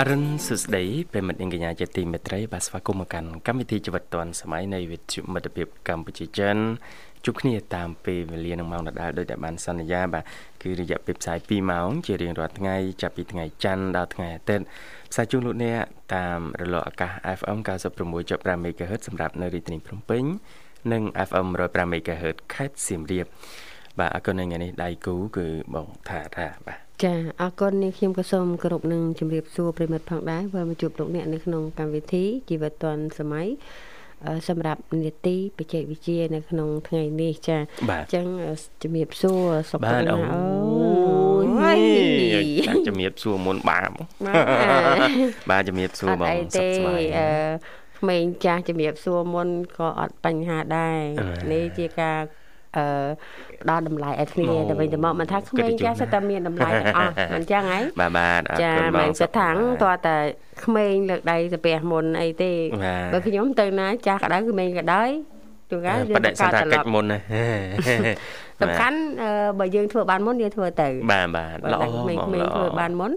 អរុនសុស្ដីប្រិមិត្តនាងកញ្ញាជាទីមេត្រីបាទស្វាគមន៍មកកាន់កម្មវិធីជីវិតឌွန်សម័យនៃវិទ្យុមិត្តភាពកម្ពុជាចិនជួបគ្នាតាមពេលវេលានឹងម៉ោងដដែលដោយតែបានសន្យាបាទគឺរយៈពេលផ្សាយ2ម៉ោងជារៀងរាល់ថ្ងៃចាប់ពីថ្ងៃច័ន្ទដល់ថ្ងៃអាទិត្យផ្សាយជូនលោកអ្នកតាមរលកអាកាស FM 96.5 MHz សម្រាប់នៅរាជធានីភ្នំពេញនិង FM 105 MHz ខេត្តសៀមរាបបាទអរគុណនៅថ្ងៃនេះដៃគូគឺបងថាថាបាទ ចាអរគុណនាងខ្ញុំក៏សូមគោរពនឹងជម្រាបសួរប្រិមិត្តផងដែរបើមកជួបលោកអ្នកនៅក្នុងកម្មវិធីជីវិតឌွန်សម័យសម្រាប់នេតិបច្ចេកវិទ្យានៅក្នុងថ្ងៃនេះចាអញ្ចឹងជំរាបសួរសុខទុក្ខណាអូយជំរាបសួរមុនបាទបាទជំរាបសួរបងសុខស្បាយអឺក្មេងចាស់ជំរាបសួរមុនក៏អត់បញ្ហាដែរនេះជាការ អឺផ្ដល់តម្លៃឲ្យគ្នាទៅវិញទៅមកមិនថាក្មេងចាស់សិតតែមានតម្លៃទាំងអស់មិនចឹងហ៎បាទបាទអរគុណបងចាមិនសិតថាងតើតែក្មេងលើកដៃសាពះមុនអីទេបើខ្ញុំទៅណាចាស់ក្តៅក្មេងក្តៅជួនកាលយើងកើតត្រឡប់មុនណាសំខាន់បើយើងធ្វើបានមុនយើងធ្វើទៅបាទបាទល្អក្មេងៗធ្វើបានមុន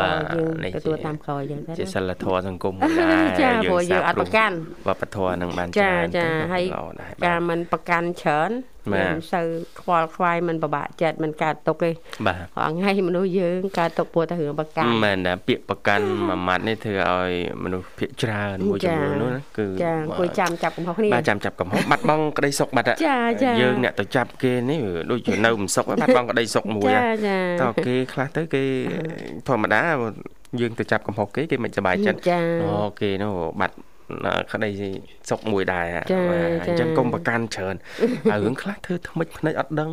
បាទយើងទទួលតាមក្រោយអញ្ចឹងទៅជាសិលធម៌សង្គមមួយដែរចាព្រោះយើងអត់ប្រកាន់វប្បធម៌នឹងបានចាចាហើយការមិនប្រកាន់ច្រើន មិនសូវខ្វល់ខ្វាយមិនពិបាកចិត្តមិនកើតទុកទេបាទរាល់ថ្ងៃមនុស្សយើងកើតទុកព្រោះតែរឿងប្រកាន់មែនតែពាក្យប្រកាន់មួយម៉ាត់នេះធ្វើឲ្យមនុស្សភាកច្រើនមួយចំនួននោះគឺចាអង្គុយចាំចាប់កំហុសគ្នាបាទចាំចាប់កំហុសបាត់បង់ក្តីសុខបាត់ចាចាយើងអ្នកទៅចាប់គេនេះដូចជានៅមិនសុខបាត់បង់ក្តីសុខមួយចាចាតើគេខ្លះទៅគេធម្មតាយើងទៅចាប់កំហុសគេគេមិនសប្បាយចិត្តអូគេនោះបាត់ ក្តីសុកមួយដែរអញ្ចឹងកុំប្រកាន់ច្រើនហើយរឿងខ្លះធ្វើថ្មិចភ្នែកអត់ដឹង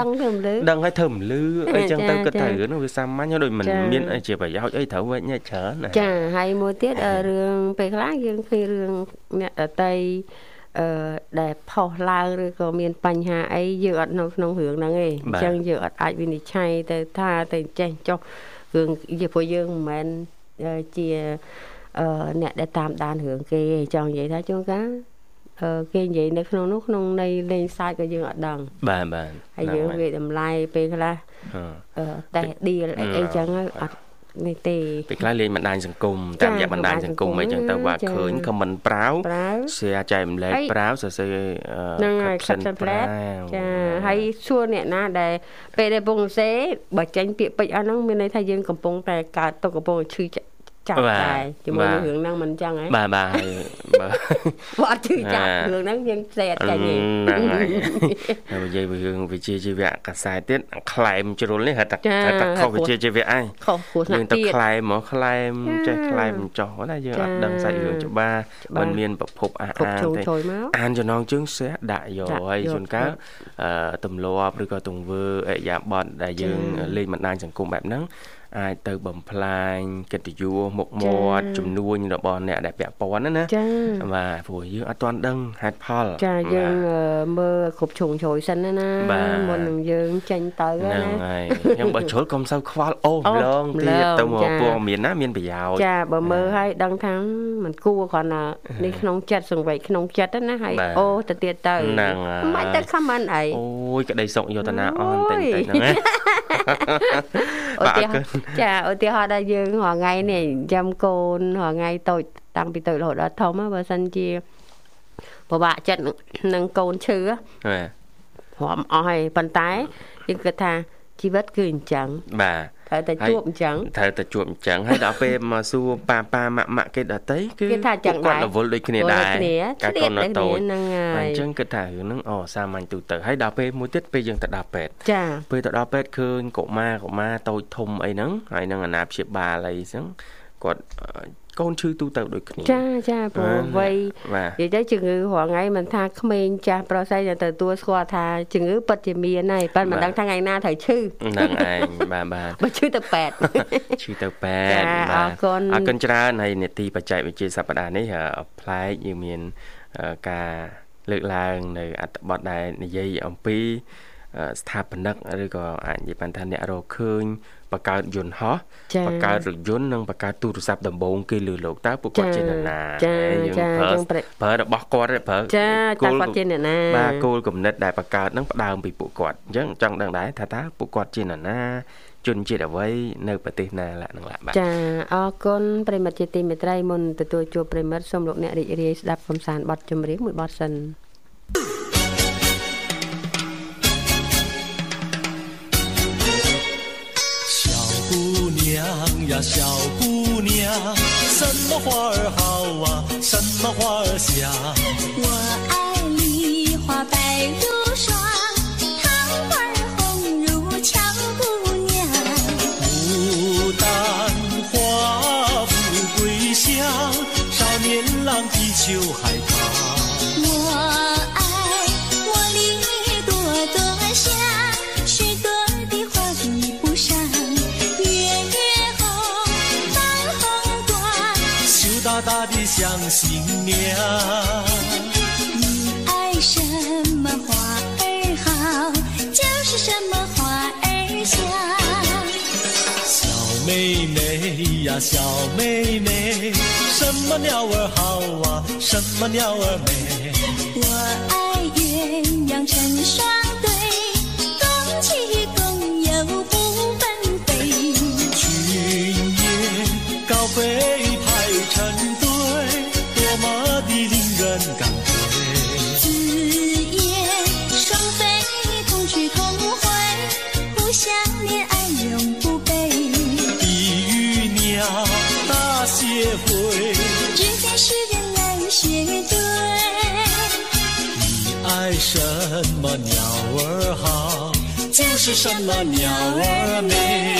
ដឹងធ្វើមិនលឺដឹងហើយធ្វើមិនលឺអីចឹងទៅគិតថារឿងនោះវាសាមញ្ញដូចមិនមានអីជាប្រយោជន៍អីត្រូវវិញច្រើនចាហើយមួយទៀតរឿងពេលខ្លះយើងឃើញរឿងអ្នកដតីអឺដែលផុសឡើងឬក៏មានបញ្ហាអីយើងអត់នៅក្នុងរឿងហ្នឹងទេអញ្ចឹងយើងអត់អាចវិនិច្ឆ័យទៅថាទៅចេះចុះរឿងព្រោះយើងមិនមែនជា អឺអ្នកដែលតាមដានរឿងគេចង់និយាយថាជួនកាលអឺគេនិយាយនៅក្នុងនោះក្នុងន័យលេងសើចក៏យើងអត់ដឹងបាទបាទហើយយើងវាតម្លៃពេលខ្លះអឺតែឌីលអីអីចឹងអត់នេះទេពេលខ្លះលេងបណ្ដាញសង្គមតាមរយៈបណ្ដាញសង្គមអីចឹងទៅបាទឃើញខមមិនប្រាវ share ចែកម្លែកប្រាវសរសេរហ្នឹងហើយ caption ប្រាវចាហើយសួរអ្នកណាដែលពេលដែលពងសេបើចេញពាក្យពេចន៍អស់ហ្នឹងមានន័យថាយើងកំពុងតែកើតទុកកំពុងឈឺចា ប់ដែរជាមួយនឹងរឿងហ្នឹងមិនចឹងហ៎បាទបាទបាទបើអត់ជឿចាប់រឿងហ្នឹងយើងផ្សេងអត់ចាញ់ទេហ្នឹងហើយហើយនិយាយពីរឿងវិជាជីវៈកសែតទៀតខ្លែមជ្រុលនេះហៅថាហៅថាខុសវិជាជីវៈឯងខុសគ្រោះថ្នាក់ទៀតយើងទៅខ្លែមមកខ្លែមចេះខ្លែមចោះណាយើងអត់ដឹងសាច់រឿងច្បាស់មិនមានប្រភពអាអាទេអានចំណងជើងសេះដាក់យកហើយជួនកាលអឺទម្លាប់ឬក៏ទង្វើអរិយាប័ត្រដែលយើងលេងបណ្ដាញសង្គមបែបហ្នឹង អាចទៅបំផ្លាញកិត្តិយសមុខមាត់ចំនួនរបស់អ្នកដែលពាក់ព័ន្ធណាណាចាបាទព្រោះយើងអត់ទាន់ដឹងហេតុផល ចាយើងមើលគ្រប់ជ្រុងជ្រោយសិនណាណាមុននឹងយើងចេញទៅណាហ្នឹងហើយខ្ញុំបើជ្រុលកុំសូវខ្វល់អូម្លងទៀតទៅមកពណ៌មានណាមានប្រយោជន៍ចាបើមើលឲ្យដឹងថាมันគួរគ្រាន់តែនេះក្នុងចិត្តសង្វេគក្នុងចិត្តណាហើយអូទៅទៀតទៅហ្នឹងមិនទៅ comment អីអូយក្តីសុខយោតនាអស់តែតែហ្នឹងណា បាទអរគុណចាឧទាហរណ៍ដល់យើងរាល់ថ្ងៃនេះចាំកូនរាល់ថ្ងៃតូចតាំងពីតូចរហូតដល់ធំបើសិនជាពិបាកចិត្តនឹងកូនឈឺបាទរំអស់ហើយប៉ុន្តែយើងគិតថាជីវិតគឺអញ្ចឹងបាទ ត្រូវតែជួបអញ្ចឹងត្រូវតែជួបអញ្ចឹងហើយដល់ពេលមកសួរប៉ាប៉ាម៉ាក់ម៉ាក់គេដតីគឺគេថាអញ្ចឹងគាត់រវល់ដូចគ្នាដែរការកូនតូចហ្នឹងហើយអញ្ចឹងគិតថារឿងហ្នឹងអូសាមញ្ញទូទៅហើយដល់ពេលមួយទៀតពេលយើងទៅដល់ពេទ្យចាពេលទៅដល់ពេទ្យឃើញកុមារកុមារតូចធំអីហ្នឹងហើយនឹងអាណាព្យាបាលអីហ្នឹងគាត់ កូនឈឺទូទៅដូចគ្នាចាចាព្រោះវ័យនិយាយទៅជំងឺរាល់ថ្ងៃមិនថាក្មេងចាស់ប្រុសស្រីទៅទទួលស្គាល់ថាជំងឺពិតជាមានហើយប៉ិនមិនដឹងថាថ្ងៃណាត្រូវឈឺហ្នឹងឯងបាទបាទបើឈឺទៅពេទ្យឈឺទៅពេទ្យបាទអរគុណអរគុណច្រើនហើយនេតិបច្ចេកវិទ្យាសប្តាហ៍នេះប្លែកយើងមានការលើកឡើងនៅអត្ថបទដែលនិយាយអំពី ស្ថាបនិកឬក៏អាចនិយាយបានថាអ្នករកឃើញបង្កើតយន្តហោះបង្កើតរថយន្តនិងបង្កើតទូរស័ព្ទដំបូងគេលើលោកតើពួកគាត់ជាអ្នកណាយើងប្រើប្រើរបស់គាត់ប្រើចាតើគាត់ជាអ្នកណាបាទគោលគំនិតដែលបង្កើតនឹងផ្ដើមពីពួកគាត់អញ្ចឹងចង់ដឹងដែរថាតើពួកគាត់ជាអ្នកណាជនជាតិអ្វីនៅប្រទេសណាឡានឹងឡាបាទចាអរគុណប្រិមិត្តជាទីមេត្រីមុនទទួលជួបប្រិមិត្តសូមលោកអ្នករីករាយស្ដាប់កំសាន្តបទចម្រៀងមួយបទសិន娘呀，小姑娘，什么花儿好啊？什么花儿香？我爱梨花白如霜，桃花红如俏姑娘。牡丹花富贵香，少年郎地秋海大大的像新娘。你爱什么花儿好，就是什么花儿香。小妹妹呀，小妹妹，什么鸟儿好啊？什么鸟儿美？我爱鸳鸯成双对，共起共有不分飞。群雁高飞排。成，人感慨。子夜双飞，同去同回，互相恋爱永不悲。地与鸟大协会，只见世人爱学对。你爱什么鸟儿好，就是什么鸟儿美。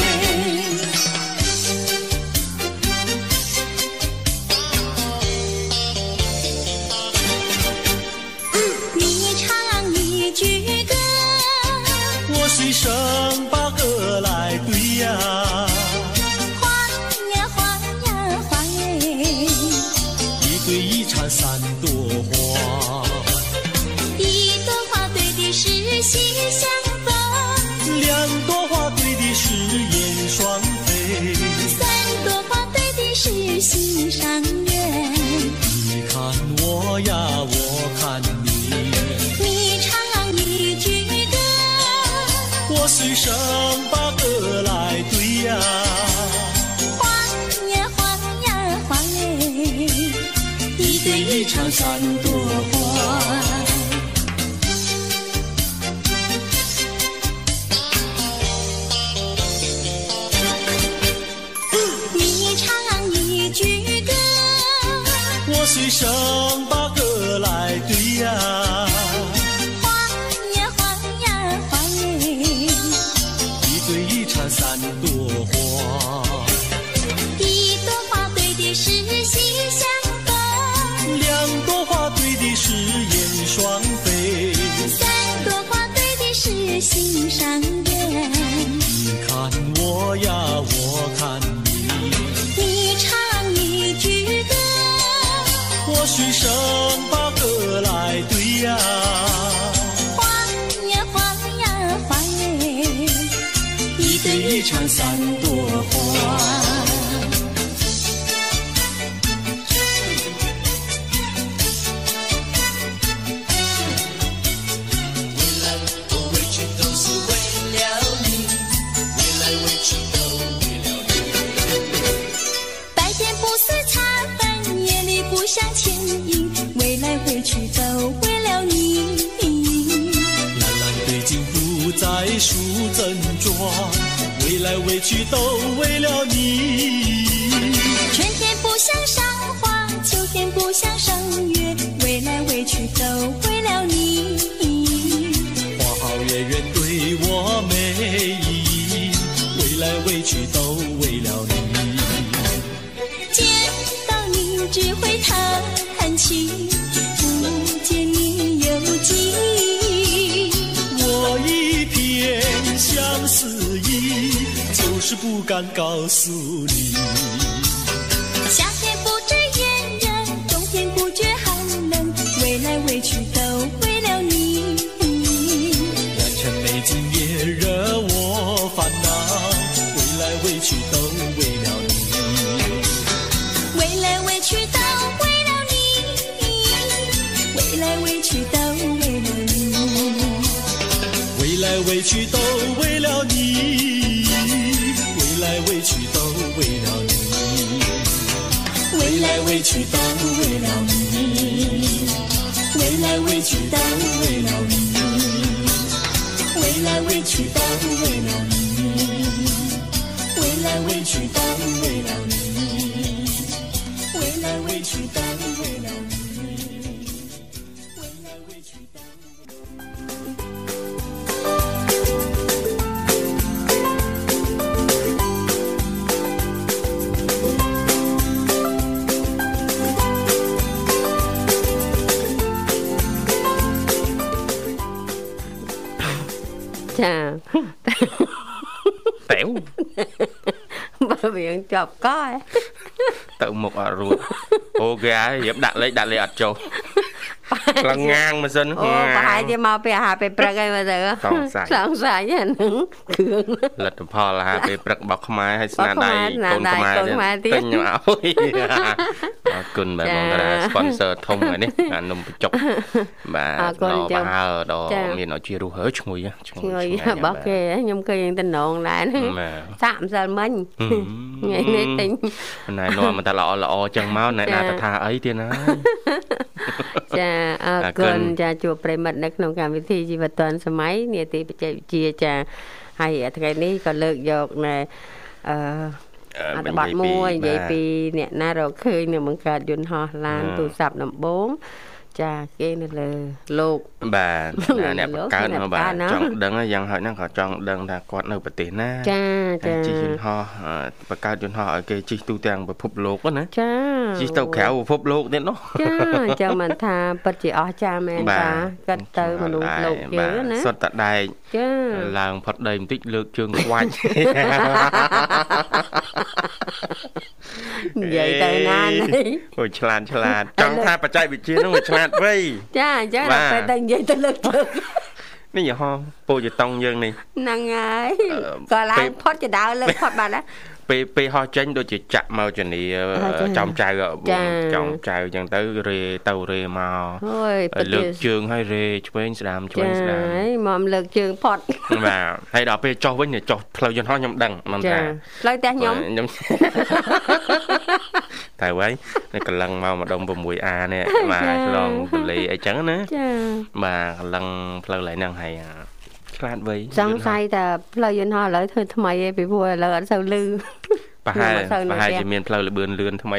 三朵花，一朵花对的是心相逢，两朵花对的是燕双飞，三朵花对的是心上人。你看我呀，我看你。你唱一句歌 cho 水生把歌来对呀，花呀花呀花耶，一对一唱三朵花。来委屈都为了你，春天不想赏花，秋天不想赏月，为来委屈都为了你。花好月圆对我美意，为来委屈都为了你。见到你只会叹气，不见你又记是不敢告诉你。夏天不知炎热，冬天不觉寒冷，未来未去都为了你。良辰美景也惹我烦恼，未来未去都为了你。未来未去都为了你，未来未去都为了你，未来未去都。Oeste. ចាតែវបើវាងជាប់កឯងទៅមុខអត់រួចអូគេហើយរៀបដាក់លេខដាក់លេខអត់ចុះខ្លាំងងាងមិនសិនអូប្រហែលជាមកពីអាហារពេលព្រឹកហើយមើលទៅសង្ស័យសង្ស័យអាហ្នឹងគ្រឿងលទ្ធផលអាហារពេលព្រឹករបស់ខ្មែរហើយស្នាដៃរបស់ខ្មែរកូនខ្មែរស្នាដៃកូនខ្មែរទៀតទិញមកឲ្យ អរគុណបាទបងតារា sponsor ធំហើយនេះអានំបញ្ចុកបាទអរគុណដល់ចា៎បើហើដល់ចា៎មានឲ្យជារស់ហើយឈ្ងុយហ៎ឈ្ងុយឈ្ងុយឆ្ងាញ់របស់គេខ្ញុំឃើញតំណងដែរហ្នឹងបាទសាក់ម្សិលមិញហឹមថ្ងៃនេះទិញណែនាំមកតែល្អល្អចឹងមកណែចា៎ណាទៅថាអីទៀតណាចាអរអរគុគុណណចាជួបប្រិមិត្តនៅក្នុងកម្មវិធីជីវិតឌွန်សម័យនាទីបច្ចេកវិទ្យាចាហើយថ្ងៃនេះក៏លើកយកណែអឺ អត្ថបទមួយនិយាយពីអ្នកណារកឃើញនៅបង្កើតយន្តហោះឡានបាទទូរស័ព្ទដំបង ចាគេនៅលើលោកបាទលោកអ្នកបង្កើតអ្នកមកបង្បាកើទនណាចង់ដឹងហើយយ៉ាងហោចហ្នឹងក៏ចង់ដឹងថាគាត់នៅប្រទេសណាចាហើយចាជិះយន្តហោះអឺបង្កើតយន្តហោះឲ្យគេជិះទូទាំងពិភពលោកហ្នឹងណាចាជិះទៅក្រៅពិភពលោកទៀតនោះចាអញ្ចឹងមិនថាពិតជាអស្ចារ្យមែនតាកាត់ទៅមនុស្សលោកយើងណាសុទ្ធតែដែកចាឡើងផុតដីបន្តិចលើកជើងខ្វាច់និយាយទៅណានេះអូយឆ្លាតឆ្លាតចង់ថាបច្ចេកវិទ្យាហ្នឹងវាឆ្លាតវៃចាអញ្ចឹងបាទដល់ពេលទៅនិយាយទៅលើកជើងនេះយីហោពូជតុងយើងនេះហ្នឹងហើយអឺក៏ឡាពេងកផុតចដៅលើកផុតបាត់ណាពេលពេលហោះចេញដូចជាចាក់មកជំនាអឺចាចំចៅចាចំចៅអញ្ចឹងទៅរេទៅរេមកអូយពិតលើជាកជើងឲ្យរេឆ្វេងស្ដាមឆ្វេចាងស្ដាមហើយមកលើកជើងផុតបាទហើយដល់ពេលចុះវិញចុះផ្លូវយន្តហោះខ្ញុំដឹងមិនចាថាផ្លូវផ្ទះខ្ញុំខ្ញុំ តែហើយនេះកលឹងមកម្ដុំ 6A នេះបាទចាឆ្លងទន្លេអីចឹងណាចាបាទកលឹងផ្លូវឡើងហ្នឹងហើយអាឆ្លាតវៃសង្ស័យតែផ្លូវយន្តហោះឥឡូវធ្វើថ្មីឯងពីព្រោះឥឡូវអត់សូវលឺប្រហែលខ្ញុំអត់សូវនៅប្រហែលផ្ទះជាមានផ្លូវលបឿនលឿនថ្មី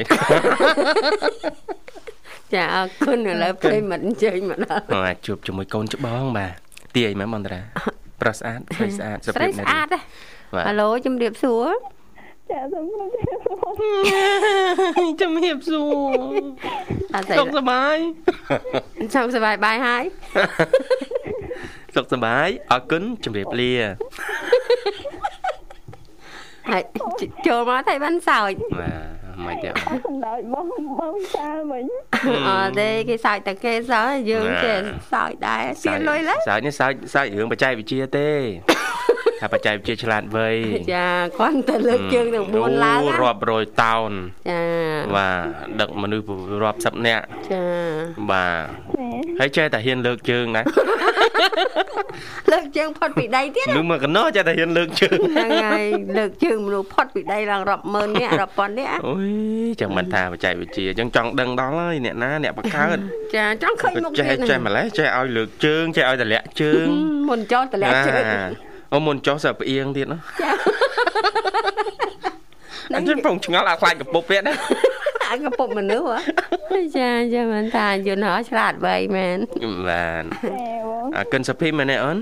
ចាអរគុណឥឡូវព្រៃមិនអញ្ជើញមកដល់បាទជួបជាមួយកូនច្បងបាទទាយមែនបងតារាប្រុសស្អាតស្រីស្អាតសុស្រីភាពស្អាតទេបាទហៅឡូជំរាបសួរ ជំរាបសួរអត់ស្អីសុខសប្បាយសុខសប្បាយបាយហើយសុខសប្បាយអរគុណជំរាបលាហើយជចូលមកថៃបានសើចបាទមិនទេដោយបងបងតាវិញអត់ទេគេសើចតែគេសើចយើងណាចេះសើចដែរទៀនលុយឡើយសើចនេះសើចសើចរឿងបច្ចេកវិទ្យាទេ ថាបច្ចេកវិទ្យាឆ្លាតវៃចាគាត់ទៅលើកជើងទាំង4ឡើងអូណារាប់រយតោនចាបាទដឹកមនុស្សរាប់សិបនាក់ចាបាទហើយចេះតែហ៊ានលើកជើងណាលើកជើងផុតពីដីទៀតនឹងមកកណោះចេះតែហ៊ានលើកជើងហ្នឹងហើយលើកជើងមនុស្សផុតពីដីឡើងរាប់ម៉ឺននាក់រាប់ពាន់នាក់អូយចាំមិនថាបច្ចេកវិទ្យាអញ្ចឹងចង់ដឹងដល់ហើយអ្នកណាអ្នកបង្កើតចាចង់ឃើញមុខចេះទៀតចេះម្លេះចេះឲ្យលើកជើងចេះឲ្យតម្លាក់ជើងមុនចោលតម្លាក់ជើង អូមុនចុះសើផ្អៀងទៀតណាហ្នឹងអញ្ចឹងពងឆ្ងល់អាខ្លាចកពុបទៀតណាអាកពុកមនុស្សហ៎ចាចាមិនថាយន្តហោះឆ្លាតវៃមែនបាទតែបងអាកិនសុភីមែនទេអូន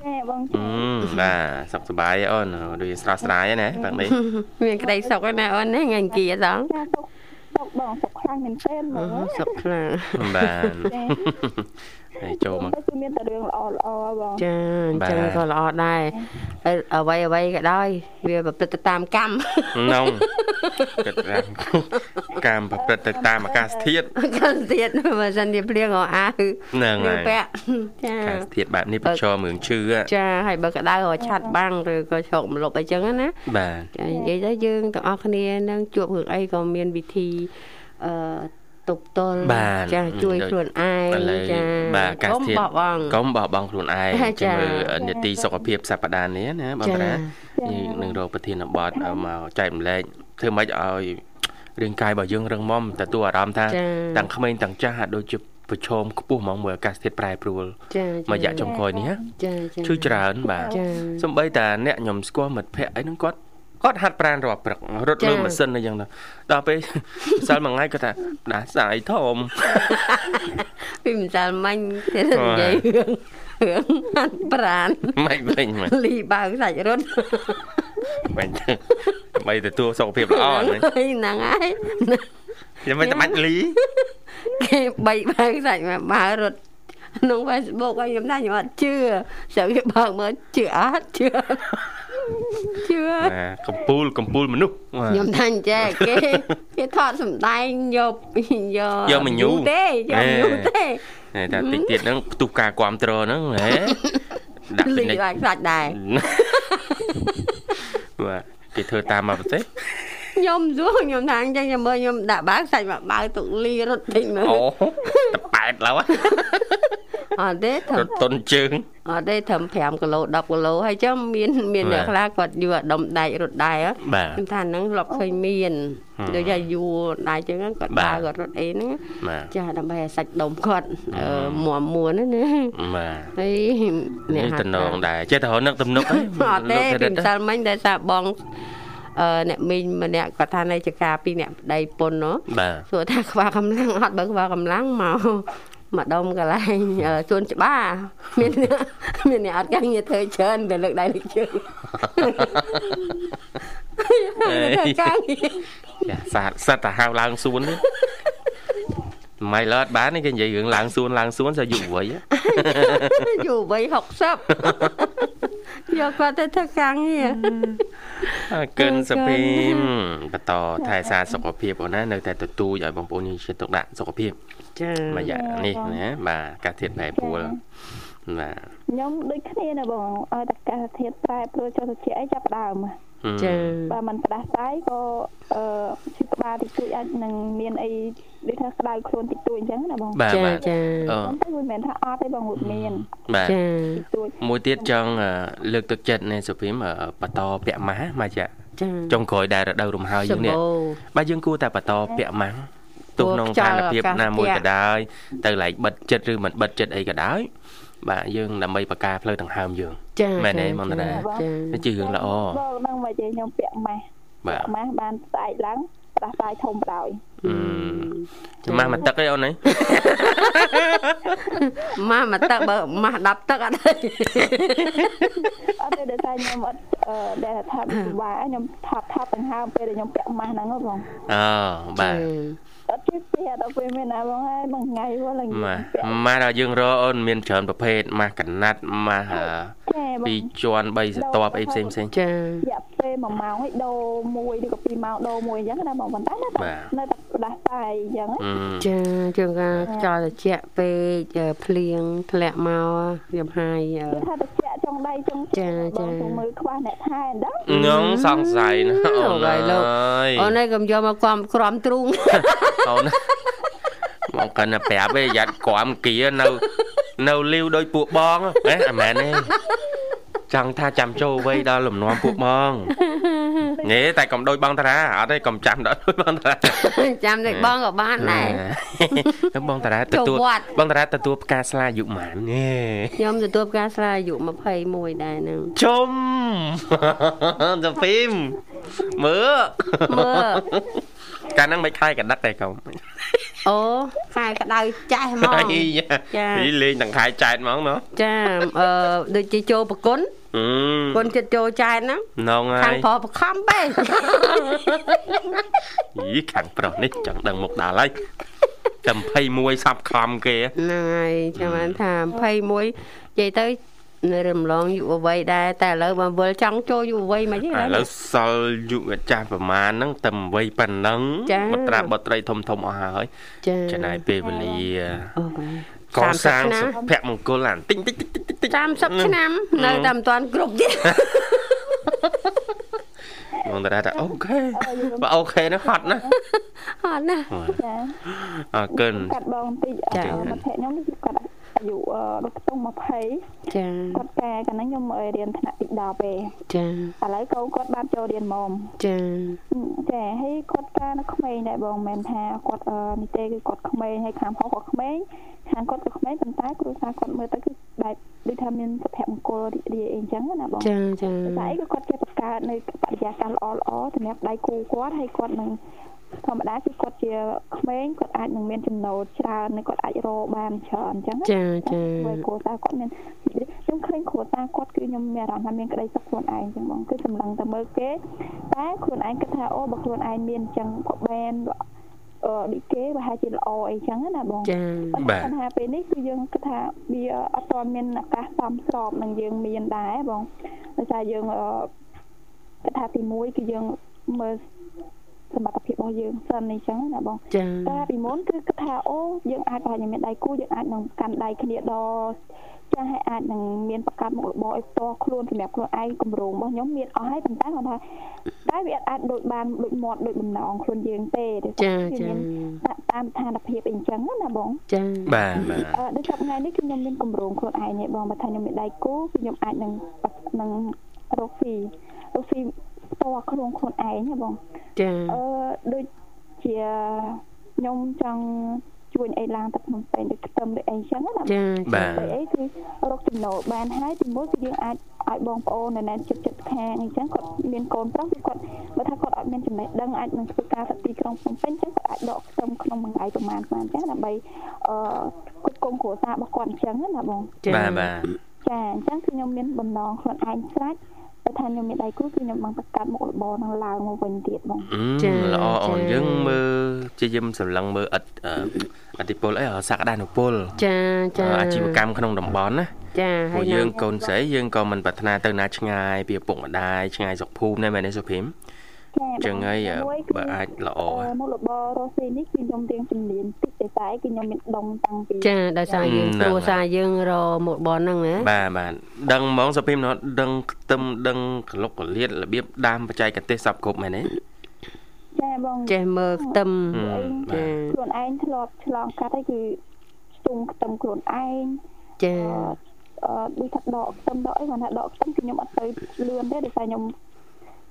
តែបងអឺបាទសុខសប្បាយទេអូនដូចស្រស់ស្រាយហ្នឹងណាបាទនេះមានក្តីសុខហើយណាអូនណាថ្ងៃអង្គារសងចាសុកសុកបងសុកខ្លាំងមែនទែនហ្មងសុខខ្លាំងបាទ ហើយចូលមកគឺមានតែរឿងល្អល្អបងចាអញ្ចឹងក៏ល្អដែរហើយអ្វីអ្វីក៏ដោយវាប្រព្រឹត្តទៅតាមកម្មនងគិតថាកម្មប្រព្រឹត្តទៅតាមអាកាសធាតុកាន់ទៀតបើសិនជាភ្លៀងអអាគឺហ្នឹងភ្លៀហើងយពាក់ចាអាកាសធាតុបែបនេះប្រឈមរឿងឈឺចាហើយបើក្តៅក៏ឆាត់បាំងឬក៏ឆោកម្លប់អីចឹងណាបាទចានិយាយទៅយើងទាំងអស់គ្នានឹងជួបរឿងអីក៏មានវិធីអ អឺទប់ទល់បាទចាជួយដូចខ្លួនឯងឥឡូវចាបាទអាកាសកុំធាតុបោះបង់កុំបោះបង់ខ្លួនឯងចាជាមួយនីតិសុខភាពសប្តាហ៍នេះណាបងចាតារាយើងនឹងរកប្រធានបទមកចែករំលែកធ្វើម៉េចឲ្យរាងកាយរបស់យើងរឹងមាំទទួលអារម្មណ៍ថាចាទាំងក្មេងទាំងចាស់ហាក់ដូចជាប្រឈមខ្ពស់ហ្មងមួយអាកាសធាតុប្រែប្រួលចាមួយរយៈចុងក្រោយនេះណាចាចាឈឺច្រើនបាទចាសំបីតាអ្នកខ្ញុំស្គាល់មិត្តភ័ក្តិអីហ្នឹងគាត់ គាត់ហាត់ប្រាណរាល់ព្រឹករត់លើម៉ាស៊ីនអីចឹងទៅដល់ពេលសិលមួយថ្ងៃគាត់ថាដាស់សាយធំពីម្សិលមិញគេនិយាយរឿងរឿងហាត់ប្រានមិនវិញមិនលីបើកសាច់រត់មិនទៅដើម្បីទទួលសុខភាពល្អហ្នឹងហ្នឹងហើយចាំមិនតែបាច់លីគេបីបើកសាច់មកបើរត់ក្នុង Facebook ឲ្យខ្ញុំថាខ្ញុំអត់ជឿស្រាប់គេបើកមើលជឿអត់ជឿអត់ ជឿអត់ណាកំពូលកំពូលមនុស្សបាទខ្ញុំថាអញ្ចេះគេគេថតសម្ដែងយកយកយកមញូទេយកមញូទេហេតែតិចទៀតហ្នឹងផ្ទុះការគ្រប់គ្រងហ្នឹងហេដាក់លីពិនិត្យបាក់សាច់ដែរបាទគេធ្វើតាមមកប្រទេសខ្ញុំសួរខ្ញុំថាអញ្ចឹងខ្ញុំមើលខ្ញុំដាក់បើកសាច់មកបើកទុកលីរត់ពេញមើលអូតប៉ែតឡូវ អត់ទេត្រឹរមត់តុនជើងអត់ទេត្រឹម5គីឡូ10គីឡូហើយចឹងមានមានបាទអ្នកខ្លះគាត់យកដុំដែករត់ដែរហ៎បាទខ្ញុំថាហ្នឹងធ្លាប់ឃើញមានហឹមដូចថាយួរដែរចឹងគាត់បាទបើគាត់រត់អីហ្នឹងបាទចាដើម្បីឲ្យសាច់ដុំគាត់អឺមួមមួនណាណាបាទហើយនេះហាត់តំណងដែរចេះតែរកនឹកទំនុកហ៎អត់ទេពីម្សិលមិញដែលថាបងអឺអ្នកមីងម្នាក់គាត់ថានៅចកាពីអ្នកប្តីពុនណោះបាទសួរថាខ្វះកម្លាំងអត់បើខ្វះកម្លាំងមក មកដុំកន្លែងអឺសួនច្បារមានអ្នកមានអ្នកអត់កាំងងារធ្វើច្រើនតែលើកដៃលើកជើងធ្វើការងារចាសាទសិតតែហៅឡើងសួននេះមិនឡត់បានទេគេនិយាយរឿងឡើងសួនឡើងសួន sao យុវវ័យហ៎យូរវ័យ60 យកគាត់ទៅធ្វើការងារអរគុណសុភីមបន្តថែសារសុខភាពអូនណានៅតែទទូចឲ្យបងប្អូនយើងជាតិទុកដាក់សុខភាពចាមួយយ៉ាងនេះណាបាទអាកាសធាតុប្រែប្រួលបាទខ្ញុំដូចគ្នាណាបងឲ្យតែកាសធាតុប្រែប្រួលចុះត្រជាក់អីចាប់ដើម ចាបើមិនផ្ដាស់ស្ដាយក៏អឺឈឺក្បាលតិចតួចអាចនឹងមានអីដូចថាក្តៅខ្លួនតិចតួចអញ្ចឹងណាបងបាទចាបាទចាអឺតែវាមិនមែនថាអត់ទេបងវាមានបាទចាតិចតួចមួយទៀតចង់អឺលើកទឹកចិត្តនៃសុភីមអឺបន្តពាក់ម៉ាស់មកចាចាចុងក្រោយដែលរដូវរំហើយយើងនេះសម្បូរបាទយើងគួរតែបន្តពាក់ម៉ាស់ទោះក្នុងស្ថានភាពណាមួយក៏ដោយទៅឡែកបិទចិត្តឬមិនបិទចិត្តអីក៏ដោយ បាទយើងដើម្បីបកការផ្លូវដង្ហើមយើងចាមែនទេមកតារាចាវាជារឿងល្អបងហ្នឹងមកជាខ្ញុំពាក់ម៉ាស់បាទម៉ាស់បានស្អែកឡើងផ្ដាស់ស្ដាយធំបណ្ដោយអឺម៉ាស់មកទឹកអីអូនអីម៉ាស់មកទឹកបើម៉ាស់10ទឹកអត់ទេអត់ទេដោយសារខ្ញុំអត់អឺដែលថាពិបាកខ្ញុំថប់ថប់ដង្ហើមពេលដែលខ្ញុំពាក់ម៉ាស់ហ្នឹងហ៎បងអូបាទ អត់ជិះពីដល់ពេលមានណាបងហើយមួយថ្ងៃហ្នឹងឡើងម៉ាស់ពាក់ម៉ាស់ដល់យើងរកអូនមានច្រើនប្រភេទម៉ាស់កណាត់ម៉ាស់អឺចាបងពីរជាន់3សតបអីផ្សេងផ្សេងចារយៈពេល1ម៉ោងឲ្យដូរមួយឬក៏2ម៉ោងដូរមួយអញ្ចឹងណាបងប៉ុន្តែនៅតែបាទនៅតែផ្ដាស់ស្ដាយអញ្ចឹងអឺចាជាងការខ្យល់ត្រជាក់ពេកអឺភ្លៀងធ្លាក់មកខ្ញុំហាយអឺគឺថាទៅជាក់ ចុងដៃចុងចាបចាងទៅមើលខ្វះអ្នកថែអញ្ចឹងខ្ញុំសង្ស័យណាអូនអើយលោកអើយអូនឯងកុំយកមកគំក្រំទ្រូងអូនមកកាន់តែប្រាប់ឯងយ៉ាត់ក្រំគៀនៅនៅលាវដោយពួកបងហ៎អាមែនទេចង់ថាចាំចូលវ័យដល់លំនាំពួកបង ញ៉េតែកុំដូចបងតារាអត់ទេកុំចាំដល់ដូចបងតារាចាំតែបងក៏បានដែរទៅបងតារាទទួលចូលវត្តបងតារាទទួលផ្កាស្លាយុម៉ានញ៉េខ្ញុំទទួលផ្កាស្លាអាយុ21ដែរហ្នឹងជុំទៅហ្វីមមើលមើលកាលហ្នឹងមិនខែកដឹកទេកុំអូខែក្តៅចាស់ហ្មងអីចានេះលេងទាំងខែចែកហ្មងណោះចាអឺដូចជាចូលប្រគុណអឺ គុណចិត្តចូលចែកហ្នឹងនងហើខាងយប្រុសបខំពេកយីខាងប្រុសនេះចង់ដឹងមុខដល់ហើយតែ21សាប់ខំគេហ្នឹងហើយចាំបានថា21និយាយទៅនៅរំលងយុវវ័យដែរតែឥឡូវបើវិលចង់ចូលយុវវ័យមិនទេឥឡូវសល់យុវចាស់ប្រមាណហ្នឹងតែវ័យប៉ុណ្ណឹងចាបត្រាបត្រីធំធំអស់ហើយចាចំណាយពេលវេលាអូបាទ កសាង30ឆ្នាំសុភមង្គលអានតិចតិចតិចតិចតិច30ឆ្នាំនៅតែមិនទាន់គ្រប់ទៀតបងតារាថាអូខេបើអូខេហ្នឹងហត់ណាស់ហអត់ណាចាអរគុណកាត់បងបន្តិចអឺចា៎មិត្តភក្តិខ្ញុំនេះគឺគាត់ អាយុអឺដល់ខ្ទង់20ចាគាត់កែកាលហ្នឹងខ្ញុំឲ្យរៀនថ្នាក់ទី10ទេចាឥឡូវកូនគាត់បានចូលរៀនមុំចាចាហើយគាត់ការនៅក្មេងដែរបងមិនមែនថាគាត់អឺនេះទេគឺគាត់ក្មេងហើយខាងផងគាត់ក្មេងខាងគាត់ក៏ក្មេងប៉ុន្តែគ្រួសារគាត់មើលទៅគឺបែបដូចថាមានសុភមង្គលរីករាយអីចឹងណាបងចាចាតែអីក៏គាត់ចេះបង្កើតនៅបរិយាកាសល្អល្អសម្រាប់ដៃគូគាត់ហើយគាត់នឹង ធម្មតាគឺគាត់ជាក្មេងគាត់អាចនឹងមានចំណូលច្រើននិងគាត់អាចរកបានច្រើនអញ្ចឹងណាចាចាព្រោះគ្រួសារគាត់មានខ្ញុំឃើញគ្រួសារគាត់គឺខ្ញុំមានអារម្មណ៍ថាមានក្តីសុខខ្លួនឯងចឹងបងគឺសម្លឹងតែមើលគេតែខ្លួនឯងគិតថាអូបើខ្លួនឯងមានចឹងក៏បានអឺដូចគេប្រហែលជាល្អអីចឹងណាបងចាប៉ុន្តែបញ្ហាពេលនេះគឺយើងគិតថាវាអត់ទាន់មានឱកាសសមស្របនឹងយើងមានដែរបងដោយសារយើងអឺគិតថាទី1គឺយើងមើល សមត្ថភាពរបស់យើងសិនអីចឹងណាបងចាតែពីមុនគឺគិតថាអូយើងអាចប្រហែលជាមានដៃគូយើងអាចនឹងកាន់ដៃគ្នាដល់ចាស់ហើយអាចនឹងមានប្រកាសមុខរបរឲ្យផ្ទាល់ខ្លួនសម្រាប់ខ្លួនឯងគម្រោងរបស់ខ្ញុំមានអស់ហើយប៉ុន្តែគាត់ថាតែវាអាចដូចបានដូចមាត់ដូចបំណងខ្លួនយើងទេដោយចាសារវាចាមានតាមស្ថានភាពអីចឹងណាបងចាបាទបាទអឺដូចសប្តាហ៍នេះគឺខ្ញុំមានគម្រោងខ្លួនឯងទេបងបើថាខ្ញុំមានដៃគូគឺខ្ញុំអាចនឹងនឹងរកស៊ីរកស៊ី ផ្ទាល់ខ្លួនខ្លួនឯងណាបងចាអឺដូចជាខ្ញុំចង់ជួញអីឡើងទឹកភ្នំពេញដូចខ្ទឹមដូចអីចឹងណាចាបាទតែអីគឺរកចំណូលបានហើយទីមួយគឺយើងអាចឲ្យបងប្អូននៅណែចិត្តចិត្តខាងអីចឹងគាត់មានកូនប្រុសគឺគាត់បើថាគាត់អត់មានចំណេះដឹងអាចនឹងធ្វើការទៅទីក្រុងភ្នំពេញចឹងគាត់អាចដកខ្ទឹមក្នុងមួយថ្ងៃប្រហែលប្រហែលចឹងដើម្បីអឺគ្រប់គ្រងគ្រួសាររបស់គាត់អញ្ចឹងណាបងចាបាទបាទចាអញ្ចឹងគឺខ្ញុំមានបំណងខ្លួនឯងស្រាច់ តែថាខ្ញុំមានដៃគូគឺខ្ញុំបានបង្កើតមុខរបរនឹងឡើងមកវិញទៀតបងអឺល្អអូនយើងមើលជាយឹមសម្លឹងមើលឥតអឺអតិពលអីអសក្តានុពលចាចាអាជីវកម្មក្នុងតំបន់ណាចាព្រោះយើងកូនស្រីយើងក៏មិនប្រាថ្នាទៅណាឆ្ងាយពីឪពុកម្ដាយឆ្ងាយស្រុកភូមិដែរមែនទេសុភីម ចាចឹងហើយមួយគឺបើអាចល្អអឺមុខរបររស់ស៊ីនេះគឺខ្ញុំរៀងជំនាញតិចតែតែគឺខ្ញុំមានដងតាំងពីចាដោយសារយើងគ្រួសារយើងរមកបនហ្នឹងណាបាទបាទដឹងហ្មងសុភីមណោះដឹងខ្ទឹមដឹងក្លុកកលៀតរបៀបដាំបច្ចេកទេសសពគ្រប់មែនទេចាបងចេះមើលខ្ទឹមហឹមចាខ្លួនឯងធ្លាប់ឆ្លងកាត់ហើយគឺស្ទុំខ្ទឹមខ្លួនឯងចាអឺដូចថាដកខ្ទឹមដកអីគាត់ថាដកខ្ទឹមគឺខ្ញុំអត់ទៅលឿនទេដោយសារខ្ញុំ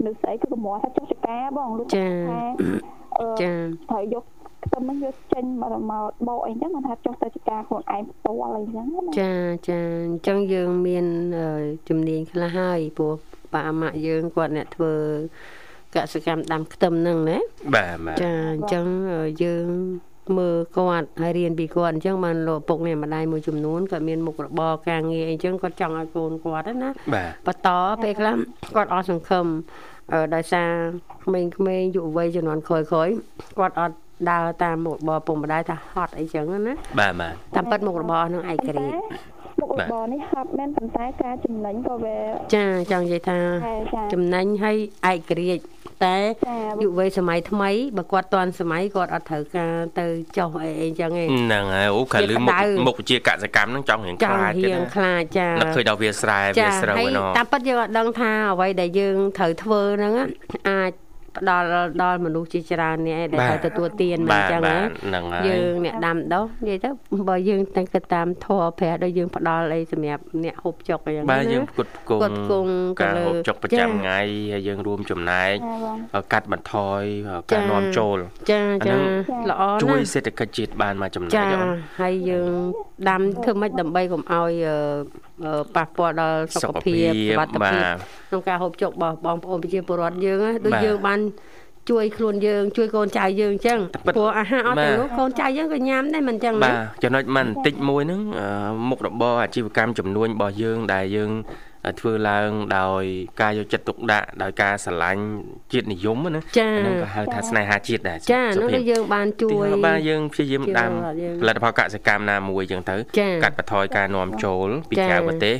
នៅស្អីគឺកម្រថាចុះចកាបងលោកថាអឺចាត្រូវយកខ្ទឹមហ្នឹងយកចេញមកមកបោកអីចឹងគាត់ថាចុះទៅចកាខ្លួនឯងផ្ទាល់អីចឹងណាចាចាអញ្ចឹងយើងមានអឺជំនាញខ្លះហើយព្រោះប៉ាអាម៉ាក់យើងគាត់អ្នកធ្វើកសិកម្មដាំខ្ទឹមហ្នឹងណាបាទបាទចាអញ្ចឹងអឺយើង មើលគាត់ហើយរៀនពីគាត់អញ្ចឹងបានលោកឪពុកនេះម្ដាយមួយចំនួនគាត់មានមុខរបរការងារអីចឹងគាត់ចង់ឲ្យកូនគាត់ហ្នឹងណាបាទបន្តពេលខ្លះគាត់អត់សង្ឃឹមអឺដោយសារក្មេងៗយុវវ័យជំនាន់ក្រោយៗគាត់អត់ដើរតាមមុខរបរពុកម្ដាយថាហត់អីចឹងណាបាទបាទតាមពិតមុខរបរហ្នឹងឯករាជ្យមុខរបរនេះហត់មែនប៉ុន្តែការចំណេញក៏វាចាចង់និយាយថាតែចាចំណេញឲ្យឯករាជ្យ តែចាយុវវ័យសម័យថ្មីបើគាត់តាន់សម័យគាត់អត់ត្រូវការទៅចុះអីអីចឹងឯងហ្នឹងហើយអូខាលឺមុខជាក្តៅមុខវិជាកសកម្មហ្នឹងចង់រៀងចខ្ង់លាចទេរៀងណាខ្លាចចានឹកឃើញដល់វាស្រែវាស្រូវហើយឯណោះតាមពិតយើងអត់ដឹងថាអ្វីដែលយើងត្រូវធ្វើហ្នឹងណាអាច ផ្ដល់ដល់មនុស្សជាច្រើនអ្នកដែលត្រូវទទួលទានមកបាទចឹងបាណាទហ្នឹងហើយយើងអ្នកដាំដុះនិយាយទៅបើយើងតែគិតតាមធម៌ព្រះដូចយើងផ្ដល់អីសម្រាប់អ្នកហូបចុកអីចឹងបាទណាយើងផ្គត់ផ្គង់ផ្គត់ផ្គង់ទៅការលើហូបចុកប្រចាំចាថ្ងៃហើយយើងរួមចំណែកចាបងកាត់បន្ថយការនាំចូលចាអាហ្នឹងចាល្អណាស់ជួយសេដ្ឋកិច្ចជាតិបានមកចំណែកចាអូនហើយយើងដាំធ្វើម៉េចដើម្បីកុំឲ្យអឺអឺ ប៉ះពាល់ដល់សុខភាពសុខភាពបាទក្នុងការហូបចុករបស់បងប្អូនប្រជាពលរដ្ឋយើងណាដូចបាទយើងបានជួយខ្លួនយើងជួយកូនចៅយើងអញ្ចឹងតែពិតព្រោះអាហារអត់បាទទាំងនោះកូនចៅយើងក៏ញ៉ាំដែរមិនអញ្ចឹងណាបាទចំណុចមិនបន្តិចមួយហ្នឹងអឺមុខរបរអាជីវកម្មចំនួនរបស់យើងដែលយើង ធ្វើឡើងដោយការយកចិត្តទុកដាក់ដោយការស្រឡាញ់ជាតិនិយមណាចាអាហ្នឹងក៏ហៅថាស្នេហាជាតិដែរចាសុនោះភីគឺយើងបានជួទីយហើយបាទយើងព្យាយាមជាដាំយើងផលិតផលកសិកម្មណាមួយចឹងទៅចាកាត់បន្ថយការនាំចូលពីចាក្រៅប្រទេស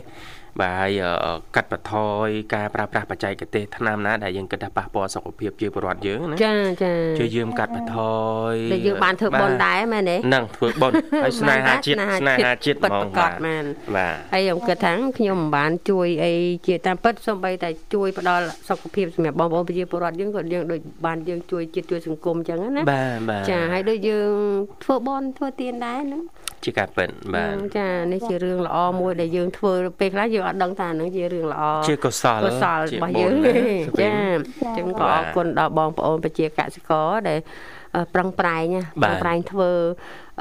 បាទហើយអឺកាត់បន្ថយការប្រើប្រាស់បច្ចេកទេសថ្នាំណាដែលយើងគិតថាប៉ះពាល់សុខភាពជាពលរដ្ឋយើងណាចាចាជួយយើងកាត់បន្ថយដែលយើងបានធ្វើបុណ្យដែរមែនទេហ្នឹងធ្វើបុណ្យហើយស្នេហាជាតិស្នេហាជាតិពិតហ្មប្រងកបមែនបាទហើយខ្ញុំគិតថាខ្ញុំមិនបានជួយអីជាតាមពិតសូម្បីតែជួយផ្ដល់សុខភាពសម្រាប់បងប្អូនប្រជាពលរដ្ឋយើងក៏យើងដូចបានយើងជួយជាតិជួយសង្គមអញ្ចឹងណាបាទបាទចាហើយដូចយើងធ្វើបន់ធ្វើទានដែរហ្នឹង ជាការពិតបាទចានេះជារឿងល្អមួយដែលយើងធ្វើពេលខ្លះយើងអត់ដឹងថាហ្នឹងជារឿងល្អជាកុសលកុសលជារបស់បុយើងណ្យណាសុភីចាអញ្ចឹងក៏អរគុណដល់បងប្អូនប្រជាកសិករដែលអឺប្រឹងប្រែងណាបាទប្រឹងប្រែងធ្វើ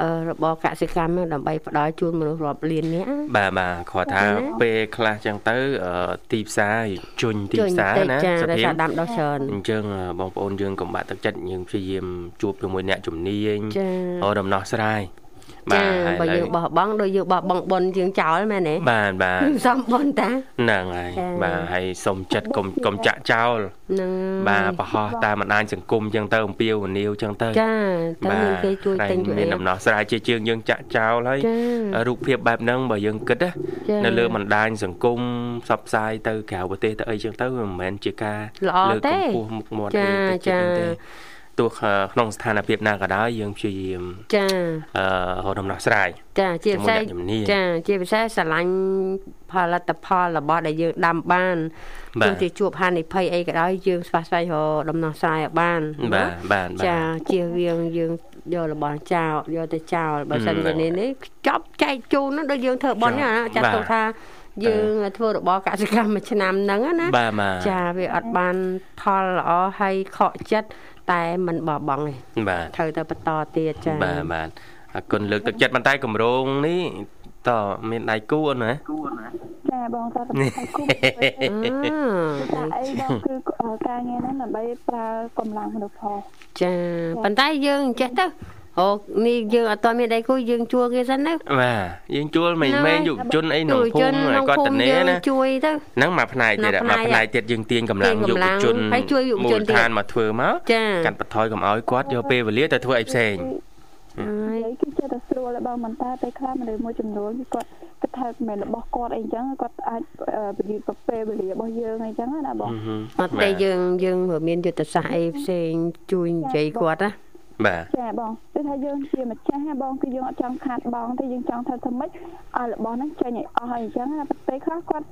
អឺរបរកសិកម្មហ្នឹងដើម្បីផ្ដល់ជូនមនុស្សរាប់លាននាក់បាទបាទគាត់ថាណាពេលខ្លះចឹងទៅអឺទីផ្សារជញ្ញទីផ្សារតិចណាចាសុដោយភីសារដាំដុះច្រើនអញ្ចឹងបងប្អូនយើងកុំបាក់ទឹកចិត្តយើងព្យាយាមជួបជាមួយអ្នកជំនាញចាអូដំណោះស្រាយ ចាហើយបើឥឡូយើងវបោះបង់ដូចយើងបោះបង់បុណ្យយើងចោលមែនទេបាទបាទសំបុណ្យតាហ្នឹងហើយចាបាទហើយសុំចិត្តកុំកុំចាក់ចោលហ្នឹងបាទប្រហោះតាមបណ្ដាញសង្គមចឹងទៅអំពាវនាវចឹងទៅចាតើមានគេជួយតែទិញជួយមានអីដំណោះស្រាយជាជាងយើងចាក់ចោលហើយចារូបភាពបែបហ្នឹងបើយើងគិតណាចានៅលើបណ្ដាញសង្គមផ្សព្វផ្សាយទៅក្រៅប្រទេសទៅអីចឹងទៅវាមិនមែនជាការល្អលើកទេកម្ពស់មុខមាត់ចាអីទៅចិត្តហ្នឹងចា ទេទោះក្នុងស្ថានភាពណាក៏ដោយយើងព្យាយាមចាអឺរកដំណោះស្រាយចាជាពិសេសជាមួយអ្នកជំនាញចាជាពិសេសស្រឡាញ់ផលិតផលរបស់ដែលយើងដាំបានបាទទោះជាជួបហានិភ័យអីក៏ដោយយើងស្វះស្វែងរកដំណោះស្រាយឲ្យបានបាទបាទបាទចាជៀសវាងយើងយករបស់ចោលយកទៅចោលបើសិនហឹជាមនេះនេះចប់ចែកជូនហ្នឹងដូចយើងធ្វើបន់ហ្នឹងណាចាត់បាទទុកថាយើងធ្វើរបរកសិកម្មមួយឆ្នាំហ្នឹងណាបាទបាទចាវាអត់បានផលល្អហើយខកចិត្ត តែមិនបោះបង់ទេបាទត្រូវតែបន្តទៀតចាបាទបាទអរគុណលើកទឹកចិត្តប៉ុន្តែកម្រងនេះតមានដៃគូអូនណាចាបងតើតើគូអឺតែអីបងគឺការងារហ្នឹងដើម្បីប្រើកម្លាំងមនុស្សផងចាប៉ុន្តែយើងចេះទៅ អូនេះយើងអត់ទាន់មានដៃគូយើងជួលគេសិនទៅបាទយើងជួលមេហ្នឹងមេហើយយុវជនអីក្នុងភូមិឲ្យគាត់ត្នេយើងណាជួយទៅហ្នឹងមួយផ្នែកទៀតមួយមួយផ្នែកផ្នែកទៀតយើងទាញកម្លាំងទាញយុកម្វលាំងជនហើយជួយយុវជនមូលទៀតដ្ឋានមកធ្វើមកចាកាត់បន្ថយកុំឲ្យគាត់យកពេលវេលាទៅធ្វើអីផ្សេងហើយនិយាយគឺចិត្តតែស្រួលដល់បងមិនតែពេលខ្លះមនុស្សមួយចំនួនគឺគាត់គិតថាមិនមែនរបស់គាត់អីចឹងគាត់អាចពន្យល់ពេលវេលារបស់យើងអីចឹងណាបងអត់ទេយើងយើងមានយុទ្ធសាស្ត្រអីផ្សេងជួយនិយាយគាត់ណា បាទចាបងគឺថាយើងជាម្ចាស់ណាបងគឺយើងអត់ចង់ខាតបងទេយើងចង់ថាធ្វើម៉េចឲ្យរបស់ហ្នឹងចេញឲ្យអស់ហើយអញ្ចឹងណាពេលខ្លះគាត់